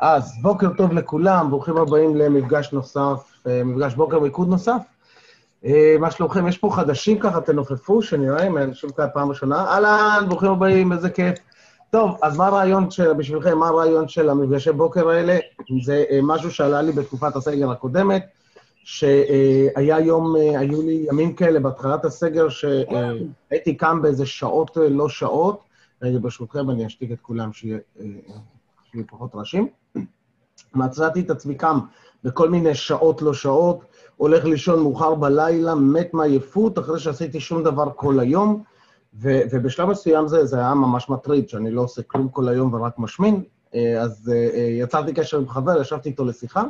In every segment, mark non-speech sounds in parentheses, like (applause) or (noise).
אז בוקר טוב לכולם, ברוכים הבאים למפגש נוסף, אה, מפגש בוקר מיקוד נוסף. אה, מה שלומכם? יש פה חדשים ככה, תנופפו, שנראה, אם אני שוב כאן פעם ראשונה. אהלן, ברוכים הבאים, איזה כיף. טוב, אז מה הרעיון של, בשבילכם, מה הרעיון של המפגשי בוקר האלה? זה אה, משהו שעלה לי בתקופת הסגר הקודמת, שהיה יום, היו לי ימים כאלה בהתחלת הסגר, שהייתי קם באיזה שעות לא שעות. רגע, ברשותכם, אני אשתיק את כולם, שיהיה פחות רעשים. מצאתי את עצמי קם בכל מיני שעות לא שעות, הולך לישון מאוחר בלילה, מת מעייפות, אחרי שעשיתי שום דבר כל היום, ו- ובשלב מסוים זה, זה היה ממש מטריד, שאני לא עושה כלום כל היום ורק משמין. אה, אז אה, יצרתי קשר עם חבר, ישבתי איתו לשיחה,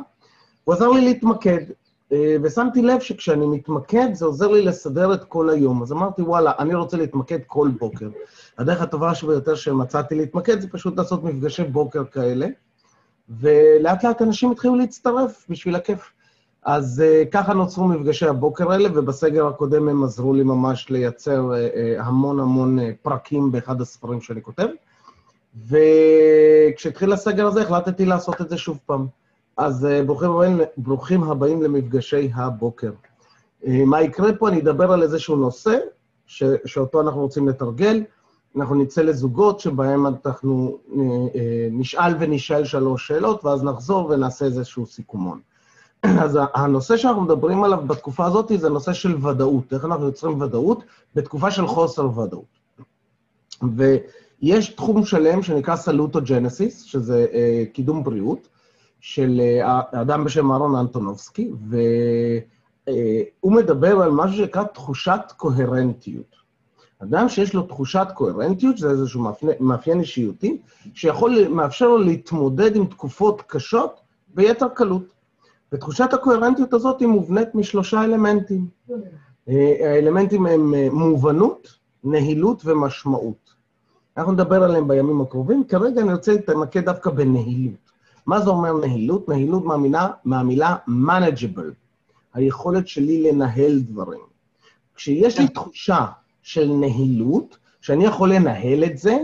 הוא עזר לי להתמקד, ושמתי לב שכשאני מתמקד, זה עוזר לי לסדר את כל היום. אז אמרתי, וואלה, אני רוצה להתמקד כל בוקר. הדרך הטובה ביותר שמצאתי להתמקד זה פשוט לעשות מפגשי בוקר כאלה. ולאט לאט אנשים התחילו להצטרף בשביל הכיף. אז uh, ככה נוצרו מפגשי הבוקר האלה, ובסגר הקודם הם עזרו לי ממש לייצר uh, uh, המון המון uh, פרקים באחד הספרים שאני כותב. וכשהתחיל הסגר הזה החלטתי לעשות את זה שוב פעם. אז uh, ברוכים, הבאים, ברוכים הבאים למפגשי הבוקר. Uh, מה יקרה פה? אני אדבר על איזשהו נושא ש, שאותו אנחנו רוצים לתרגל. אנחנו נצא לזוגות שבהם אנחנו אה, אה, נשאל ונשאל שלוש שאלות, ואז נחזור ונעשה איזשהו סיכומון. (clears throat) אז הנושא שאנחנו מדברים עליו בתקופה הזאת זה נושא של ודאות, איך אנחנו יוצרים ודאות בתקופה של חוסר ודאות. ויש תחום שלם שנקרא סלוטוג'נסיס, שזה אה, קידום בריאות, של אה, אדם בשם אהרון אנטונובסקי, והוא מדבר על משהו שנקרא תחושת קוהרנטיות. אדם שיש לו תחושת קוהרנטיות, שזה איזשהו מאפיין, מאפיין אישיותי, שיכול, מאפשר לו להתמודד עם תקופות קשות ביתר קלות. ותחושת הקוהרנטיות הזאת היא מובנית משלושה אלמנטים. האלמנטים הם אה, מובנות, נהילות ומשמעות. אנחנו נדבר עליהם בימים הקרובים. כרגע אני רוצה להתמקד דווקא בנהילות. מה זה אומר נהילות? נהילות מהמילה, מהמילה manageable, היכולת שלי לנהל דברים. כשיש לי תחושה של נהילות, שאני יכול לנהל את זה,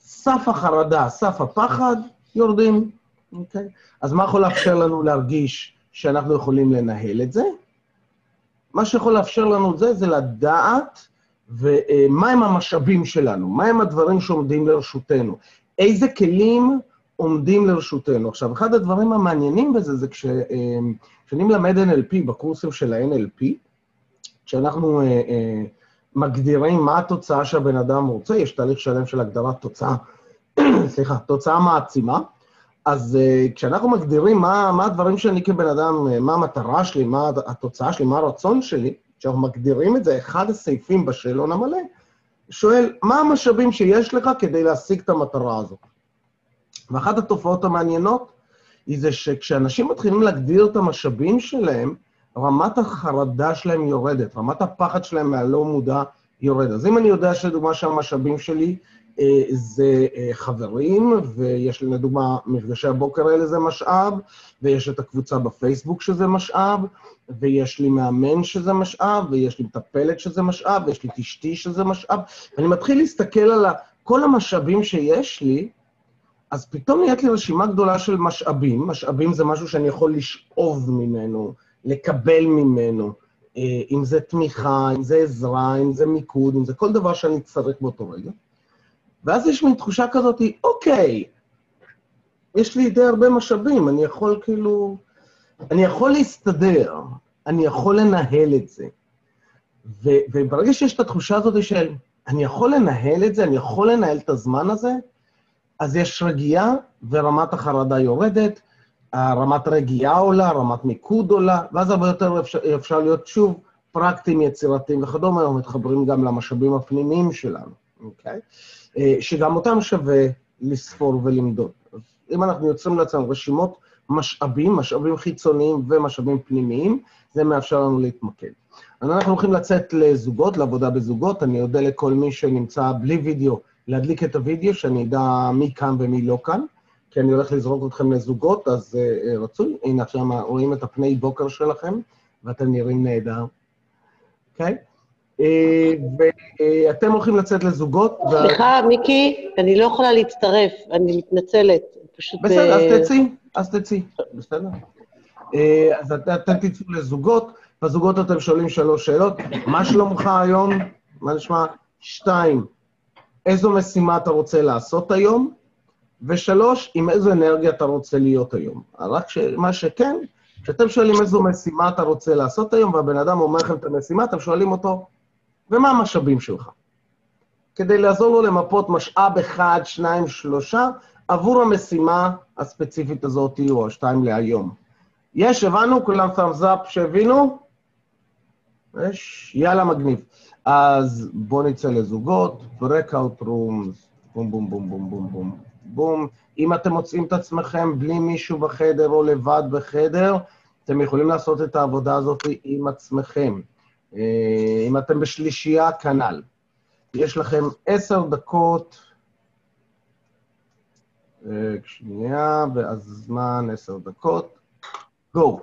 סף החרדה, סף הפחד, יורדים, אוקיי? אז מה יכול לאפשר לנו להרגיש שאנחנו יכולים לנהל את זה? מה שיכול לאפשר לנו את זה, זה לדעת ומהם המשאבים שלנו, מהם הדברים שעומדים לרשותנו, איזה כלים עומדים לרשותנו. עכשיו, אחד הדברים המעניינים בזה זה כשאני מלמד NLP בקורסים של ה-NLP, כשאנחנו מגדירים מה התוצאה שהבן אדם רוצה, יש תהליך שלם של הגדרת תוצאה, (clears throat) סליחה, תוצאה מעצימה. אז uh, כשאנחנו מגדירים מה, מה הדברים שאני כבן אדם, מה המטרה שלי, מה התוצאה שלי, מה הרצון שלי, כשאנחנו מגדירים את זה, אחד הסעיפים בשאלון המלא, שואל, מה המשאבים שיש לך כדי להשיג את המטרה הזאת? ואחת התופעות המעניינות היא זה שכשאנשים מתחילים להגדיר את המשאבים שלהם, רמת החרדה שלהם יורדת, רמת הפחד שלהם מהלא מודע יורדת. אז אם אני יודע שלדוגמה שהמשאבים שלי אה, זה אה, חברים, ויש לדוגמה מפגשי הבוקר האלה זה משאב, ויש את הקבוצה בפייסבוק שזה משאב, ויש לי מאמן שזה משאב, ויש לי מטפלת שזה משאב, ויש לי את אשתי שזה משאב, ואני מתחיל להסתכל על כל המשאבים שיש לי, אז פתאום נהיית לי רשימה גדולה של משאבים, משאבים זה משהו שאני יכול לשאוב ממנו, לקבל ממנו, אה, אם זה תמיכה, אם זה עזרה, אם זה מיקוד, אם זה כל דבר שאני צריך באותו רגע. ואז יש מין תחושה כזאת, אוקיי, יש לי די הרבה משאבים, אני יכול כאילו... אני יכול להסתדר, אני יכול לנהל את זה. ו, וברגע שיש את התחושה הזאת של אני יכול לנהל את זה, אני יכול לנהל את הזמן הזה, אז יש רגיעה ורמת החרדה יורדת, רמת רגיעה עולה, רמת מיקוד עולה, ואז הרבה יותר אפשר, אפשר להיות שוב פרקטיים, יצירתיים וכדומה, אנחנו מתחברים גם למשאבים הפנימיים שלנו, אוקיי? אה, שגם אותם שווה לספור ולמדוד. אז אם אנחנו יוצרים לעצמנו רשימות משאבים, משאבים חיצוניים ומשאבים פנימיים, זה מאפשר לנו להתמקד. אנחנו הולכים לצאת לזוגות, לעבודה בזוגות. אני אודה לכל מי שנמצא בלי וידאו, להדליק את הוידאו, שאני אדע מי כאן ומי לא כאן. כי אני הולך לזרוק אתכם לזוגות, אז uh, רצוי. הנה עכשיו רואים את הפני בוקר שלכם, ואתם נראים נהדר, אוקיי? Okay? אה, ואתם הולכים לצאת לזוגות. סליחה, מיקי, אני לא יכולה להצטרף, אני מתנצלת. פשוט... בסדר, אז תצאי, אז תצאי, בסדר? אז את- אתם תצאו לזוגות, בזוגות אתם שואלים שלוש שאלות. מה שלומך היום? מה נשמע? שתיים, איזו משימה אתה רוצה לעשות היום? ושלוש, עם איזו אנרגיה אתה רוצה להיות היום. רק ש... מה שכן, כשאתם שואלים איזו משימה אתה רוצה לעשות היום, והבן אדם אומר לכם את המשימה, אתם שואלים אותו, ומה המשאבים שלך? כדי לעזור לו למפות משאב אחד, שניים, שלושה, עבור המשימה הספציפית הזאת, או השתיים להיום. יש, הבנו? כולם thumbs up שהבינו? יש? יאללה, מגניב. אז בואו נצא לזוגות, breakout rooms, בום, בום, בום, בום, בום, בום, בום. אם אתם מוצאים את עצמכם בלי מישהו בחדר או לבד בחדר, אתם יכולים לעשות את העבודה הזאת עם עצמכם. אה, אם אתם בשלישייה, כנ"ל. יש לכם עשר דקות, אה, שנייה, ואז זמן עשר דקות. גו.